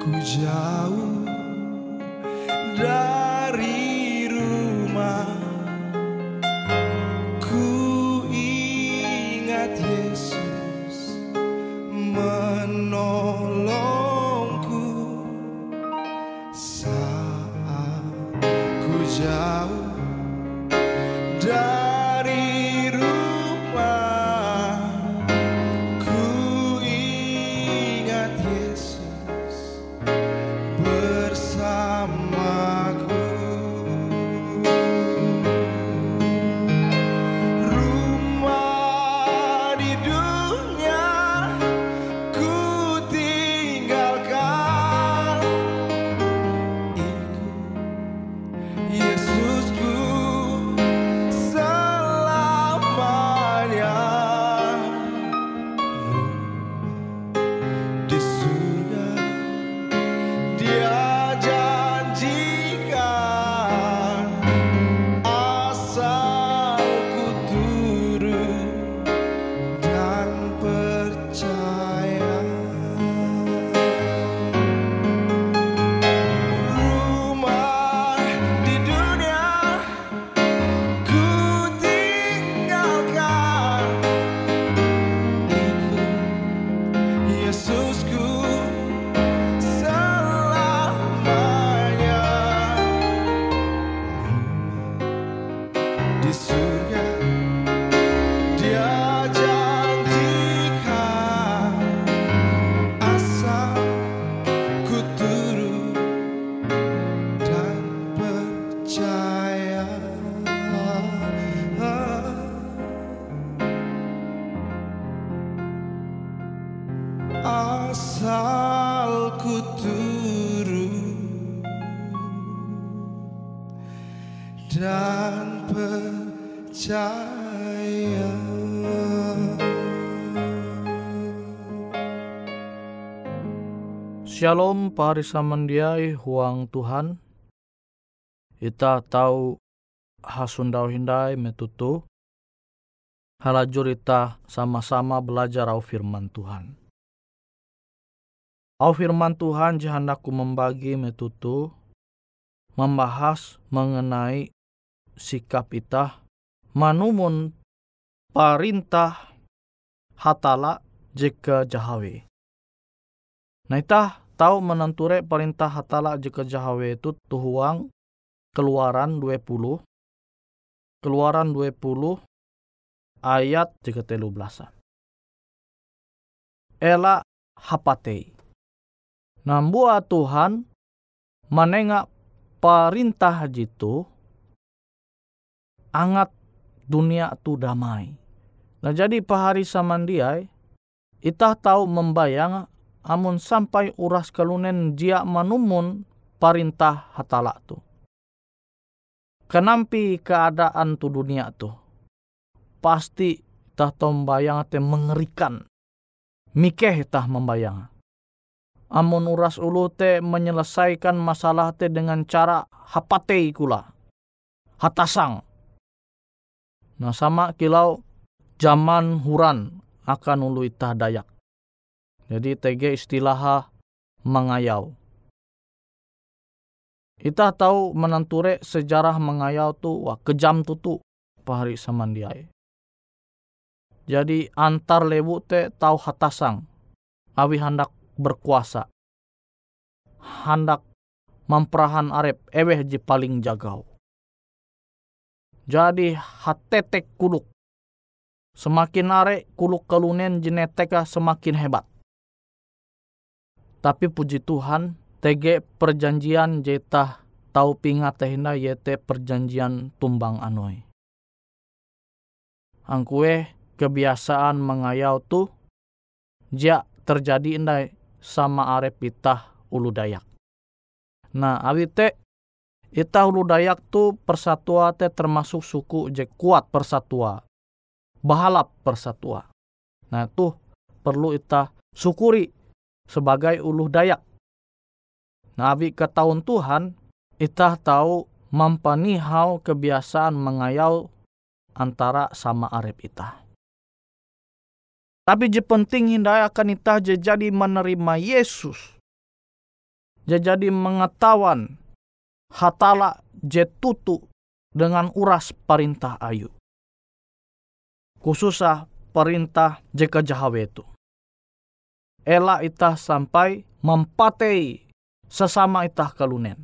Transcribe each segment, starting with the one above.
ku jauh dari Shalom pari samandiai huang Tuhan. Ita tahu hasundau hindai metutu. halajur ita sama-sama belajar au firman Tuhan. Au firman Tuhan jahandaku membagi metutu membahas mengenai sikap ita manumun perintah hatala jika jahawe. Nah itah tahu menenture perintah hatala jika jahawe itu tuhuang keluaran 20 keluaran 20 ayat jika telu belasan. Ela hapatei. Nambua Tuhan menengak perintah jitu angat dunia tu damai. Nah jadi pahari samandiai itah tahu membayang amun sampai uras kelunen dia manumun perintah hatala tu. Kenampi keadaan tu dunia tu pasti tah tombayang te mengerikan. Mikeh tah membayang. Amun uras ulu te menyelesaikan masalah te dengan cara hapate kula. Hatasang. Nah sama kilau zaman huran akan ulu itah dayak. Jadi TG istilah mengayau. Kita tahu menanture sejarah mengayau tu wah kejam tutu pahari samandiai. Jadi antar lewu te tau hatasang. Awi hendak berkuasa. Hendak memperahan arep eweh ji paling jagau. Jadi hatetek kuluk. Semakin are kuluk kelunen jeneteka semakin hebat. Tapi puji Tuhan, TG perjanjian jeta tau pingat tehina yete perjanjian tumbang anoi. Angkue kebiasaan mengayau tu ja terjadi indai sama arep itah ulu dayak. Nah awite itah ulu dayak tu persatua te termasuk suku je kuat persatua. Bahalap persatua. Nah tu perlu itah syukuri sebagai ulu dayak. Nah awi ke tahun Tuhan itah tahu mampanihau kebiasaan mengayau antara sama arep itah. Tapi je penting hindai akan itah je jadi menerima Yesus. Je jadi mengetahuan hatala je tutu dengan uras perintah ayu. Khususah perintah je kejahawe itu. Ela itah sampai mempatei sesama itah kelunen.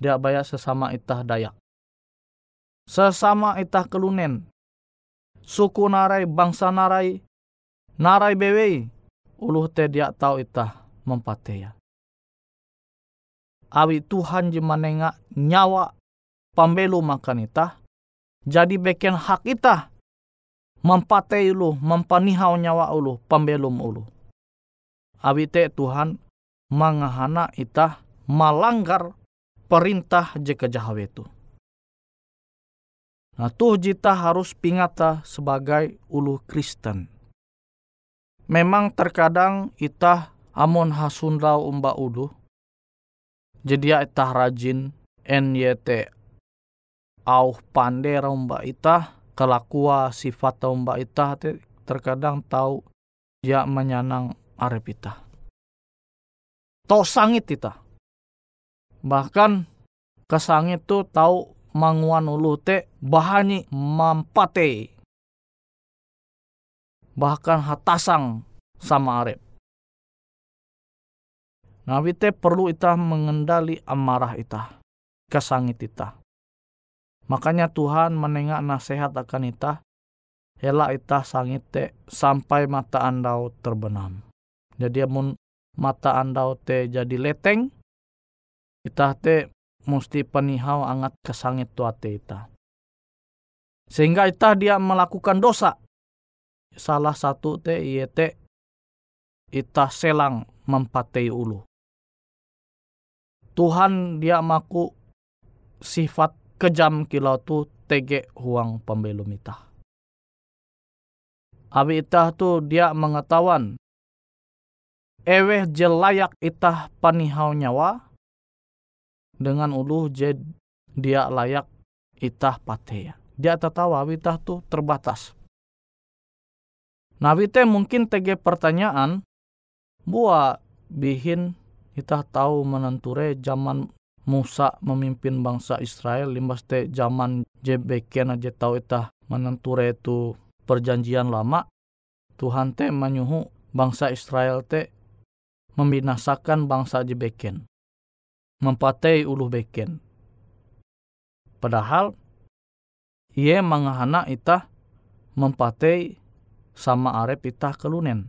Dia bayar sesama itah dayak. Sesama itah kelunen. Suku narai, bangsa narai, narai bewe uluh te dia tau itah mempateya. Awi Tuhan jemanenga nyawa pambelu makan itah, jadi beken hak itah mempatei ulu, mempanihau nyawa ulu, pambelum ulu. Awi te Tuhan mangahana itah malanggar perintah jika jahawe itu. Nah tuh jita harus pingata sebagai ulu Kristen memang terkadang itah amon hasundau umba udu. Jadi ya itah rajin NYT au pande umba itah kelakua sifat umba itah terkadang tahu dia menyanang arep itah. Tau sangit itah. Bahkan kesangit tu tahu manguan ulu te bahani mampate bahkan hatasang sama arep. Nabi te perlu ita mengendali amarah ita, kesangit ita. Makanya Tuhan menengak nasihat akan ita, hela ita sangit te sampai mata andau terbenam. Jadi amun mata andau te jadi leteng, ita te mesti penihau angat kesangit tuate ita. Sehingga ita dia melakukan dosa, salah satu te iye te selang mempatei ulu. Tuhan dia maku sifat kejam kilau tu tege huang pembelum ita. Abi itah tu dia mengetahuan eweh jelayak itah panihau nyawa dengan ulu je dia layak itah pateya. Dia tertawa itah tu terbatas. Nawite mungkin tege pertanyaan, buah bihin kita tahu menenture zaman Musa memimpin bangsa Israel? Limbas te zaman jebeken aja tahu itah menenture itu perjanjian lama? Tuhan te menyuhu bangsa Israel te membinasakan bangsa jebeken mempatai ulu beken padahal ia mengahana itah mempatai sama arep itah kelunen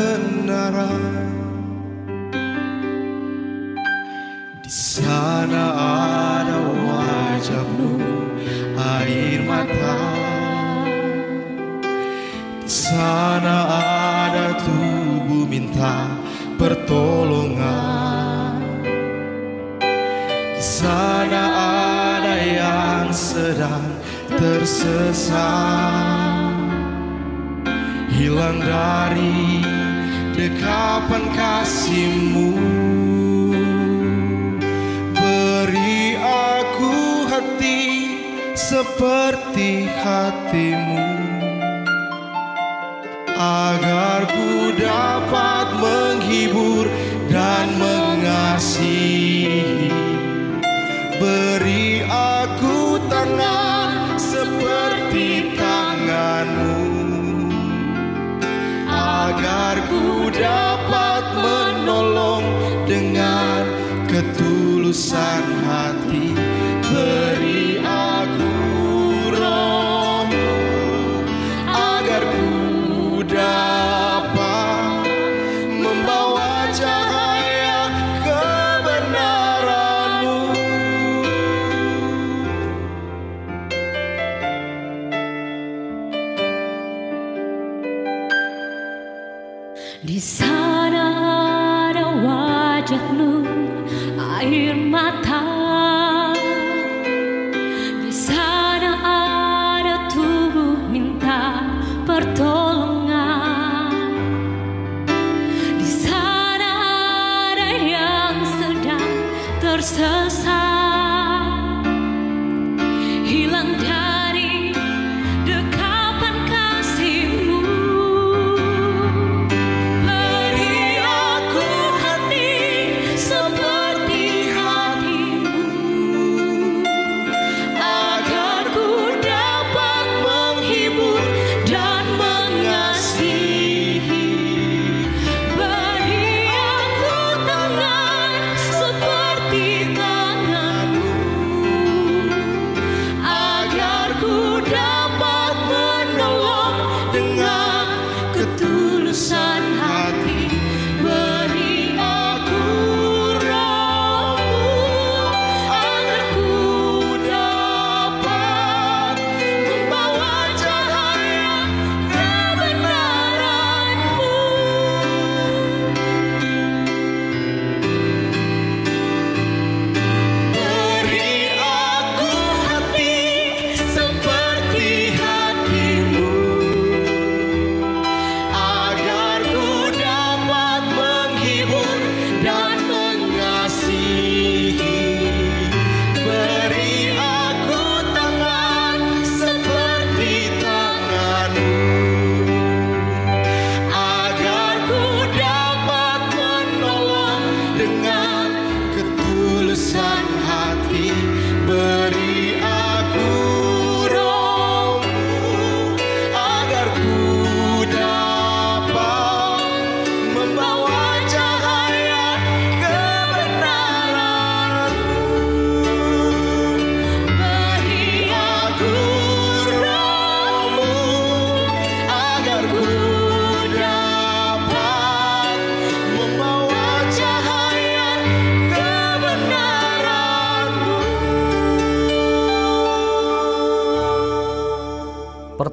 pertolongan Di sana ada yang sedang tersesat. Hilang dari dekapan kasihmu. Beri aku hati seperti hatimu agar ku dapat dapat menolong dengan ketulusan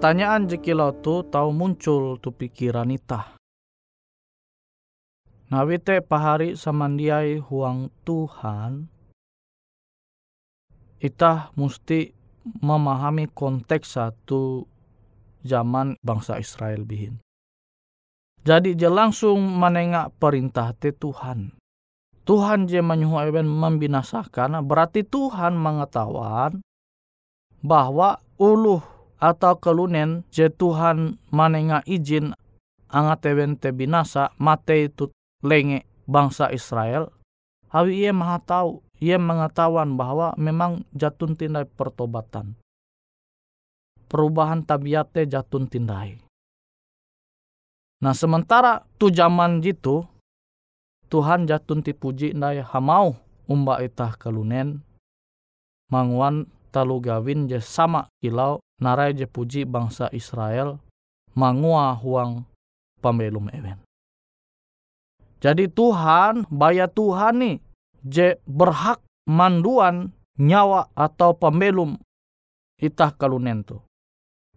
pertanyaan jekilau tu tahu muncul tu pikiran itah. Nawite pahari samandiai huang Tuhan, itah mesti memahami konteks satu zaman bangsa Israel bihin. Jadi je langsung menengak perintah te Tuhan. Tuhan je menyuhu membinasakan, berarti Tuhan mengetahuan bahwa uluh atau kelunen je Tuhan manenga izin angat ewen te binasa mate itu lenge bangsa Israel. Hawi ia maha tahu ia mengetahuan bahwa memang jatun tindai pertobatan. Perubahan tabiatnya jatun tindai. Nah sementara tu zaman jitu Tuhan jatun tipuji ndai hamau umba itah kelunen. Manguan talu gawin je sama kilau narai je puji bangsa Israel mangua huang pembelum ewen. Jadi Tuhan, baya Tuhan nih, je berhak manduan nyawa atau pembelum itah kalunen tu.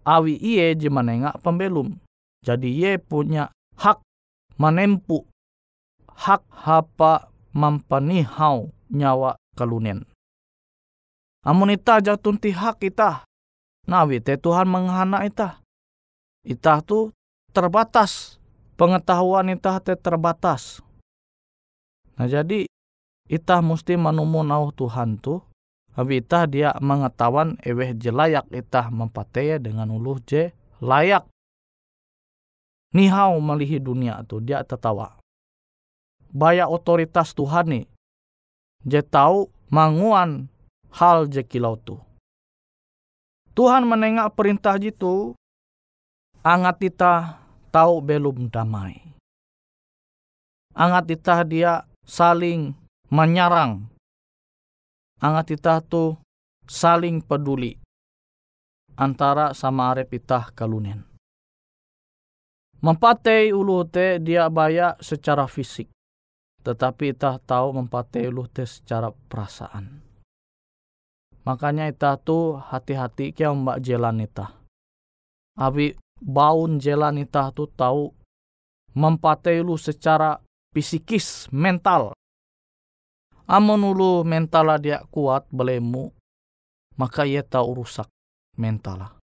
Awi iye je menengak pembelum. Jadi iye punya hak menempu hak hapa mampanihau nyawa kalunen. Amun ita hak ita. Nawi te Tuhan menghana ita. Ita tu terbatas. Pengetahuan ita te terbatas. Nah jadi ita mesti menumu nau Tuhan tu. Abi ita dia mengetahuan eweh je layak ita mempataya dengan uluh je layak. Nihau melihi dunia tu dia tertawa. Baya otoritas Tuhan nih. Je tahu manguan hal jekilau tu. Tuhan menengak perintah jitu, angat kita tahu belum damai. Angat kita dia saling menyerang. Angat kita tu saling peduli antara sama arep itah kalunen. Mempatei ulu te dia baya secara fisik. Tetapi itah tahu mempatei ulu te secara perasaan. Makanya ita tu hati-hati kia mbak jalan ita. Abi baun jalan ita tu tahu mempatai lu secara fisikis, mental. Amun ulu mental dia kuat belemu, maka ia tahu rusak mental.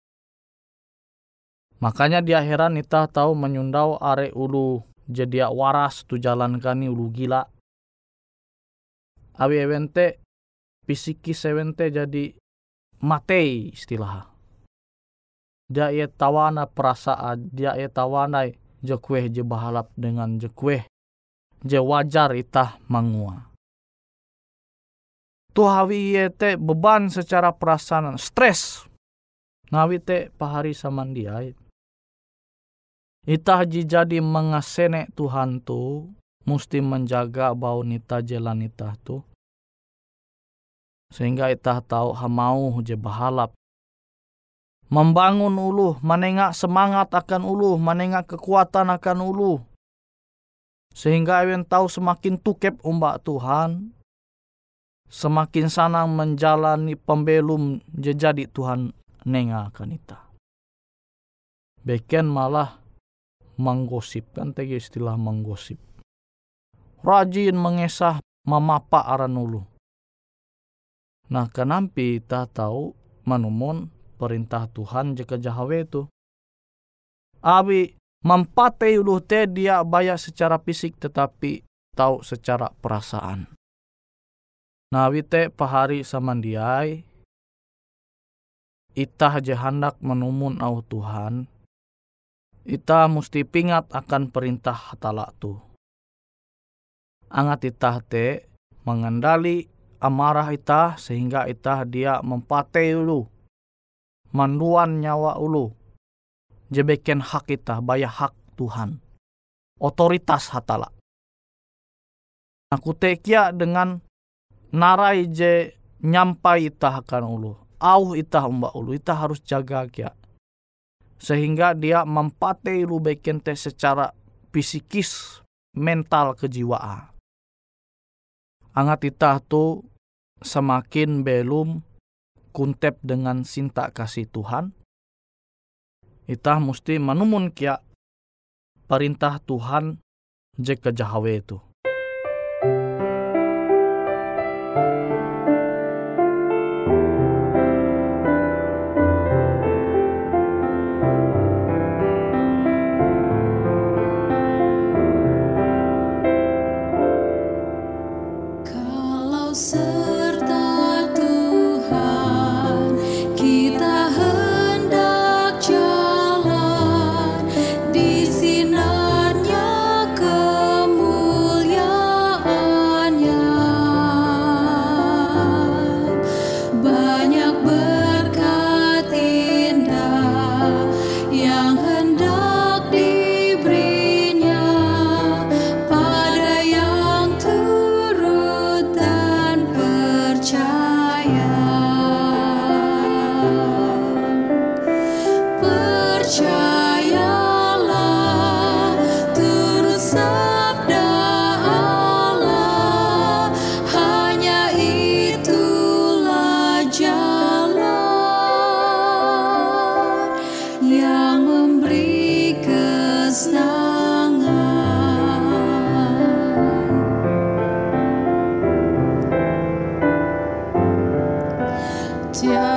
Makanya dia heran ita tahu menyundau are ulu jadi waras tu jalan kani ulu gila. Abi evente pisiki sewente jadi matei istilah. Dia ia tawana perasaan, dia ia tawana jekueh je bahalap dengan jekueh je wajar itah mangua. Tuhawi ia te beban secara perasaan, stres. Nawi te pahari samandiai. Itah jadi mengasene Tuhan tu, mesti menjaga bau nita jalan itah tu sehingga itah tahu hamau je bahalap. Membangun ulu, menengak semangat akan ulu, menengak kekuatan akan ulu. Sehingga awen tahu semakin tukep umbak Tuhan, semakin sanang menjalani pembelum jadi Tuhan nenga akan ita. Beken malah menggosip, kan tegi istilah menggosip. Rajin mengesah memapa aran ulu Nah, kenampi ta tahu manumon perintah Tuhan jika jahawe itu. Abi mempate ulu te dia bayar secara fisik tetapi tahu secara perasaan. Nah, wite pahari samandiai itah hendak menumun au Tuhan, ita mesti pingat akan perintah hatala tu. Angat itah te mengendali amarah ita sehingga ita dia mempate ulu manduan nyawa ulu. Jebeken hak ita bayar hak Tuhan. Otoritas hatala. Aku tekia dengan narai je nyampai ita akan ulu. Au ita mbak ulu. Ita harus jaga kia. Sehingga dia mempate ulu beken te secara fisikis mental kejiwaan Anga titah tu semakin belum kuntep dengan cinta kasih Tuhan. Itah mesti menemun kia perintah Tuhan jek ke itu. Yeah.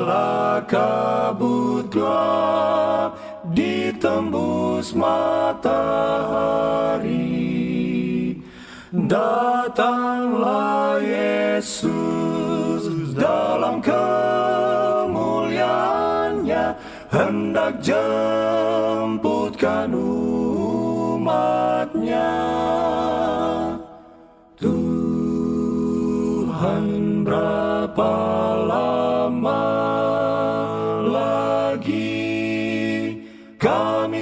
Bila kabut gelap ditembus matahari Datanglah Yesus dalam kemuliaannya hendak jemputkan umatnya. Tuhan berapa lama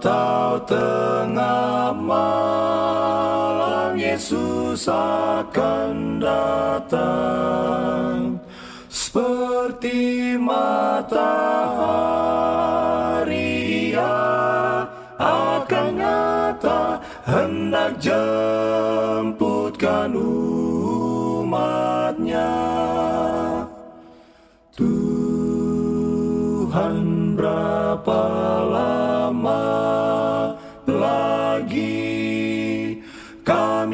atau tengah malam Yesus akan datang. Seperti matahari akan nyata hendak jemputkan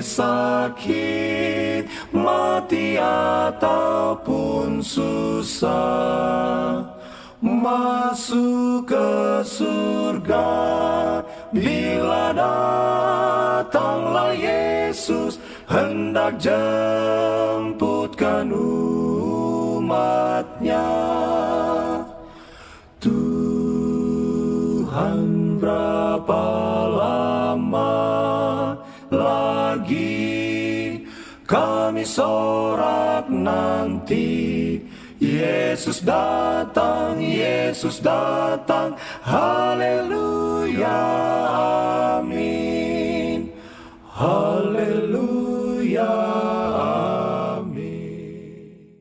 sakit, mati ataupun susah. Masuk ke surga Bila datanglah Yesus Hendak jemputkan umatnya. Tuhan berapa lama lagi kami sorak nanti Yesus datang, Yesus datang, haleluya, amin. Haleluya.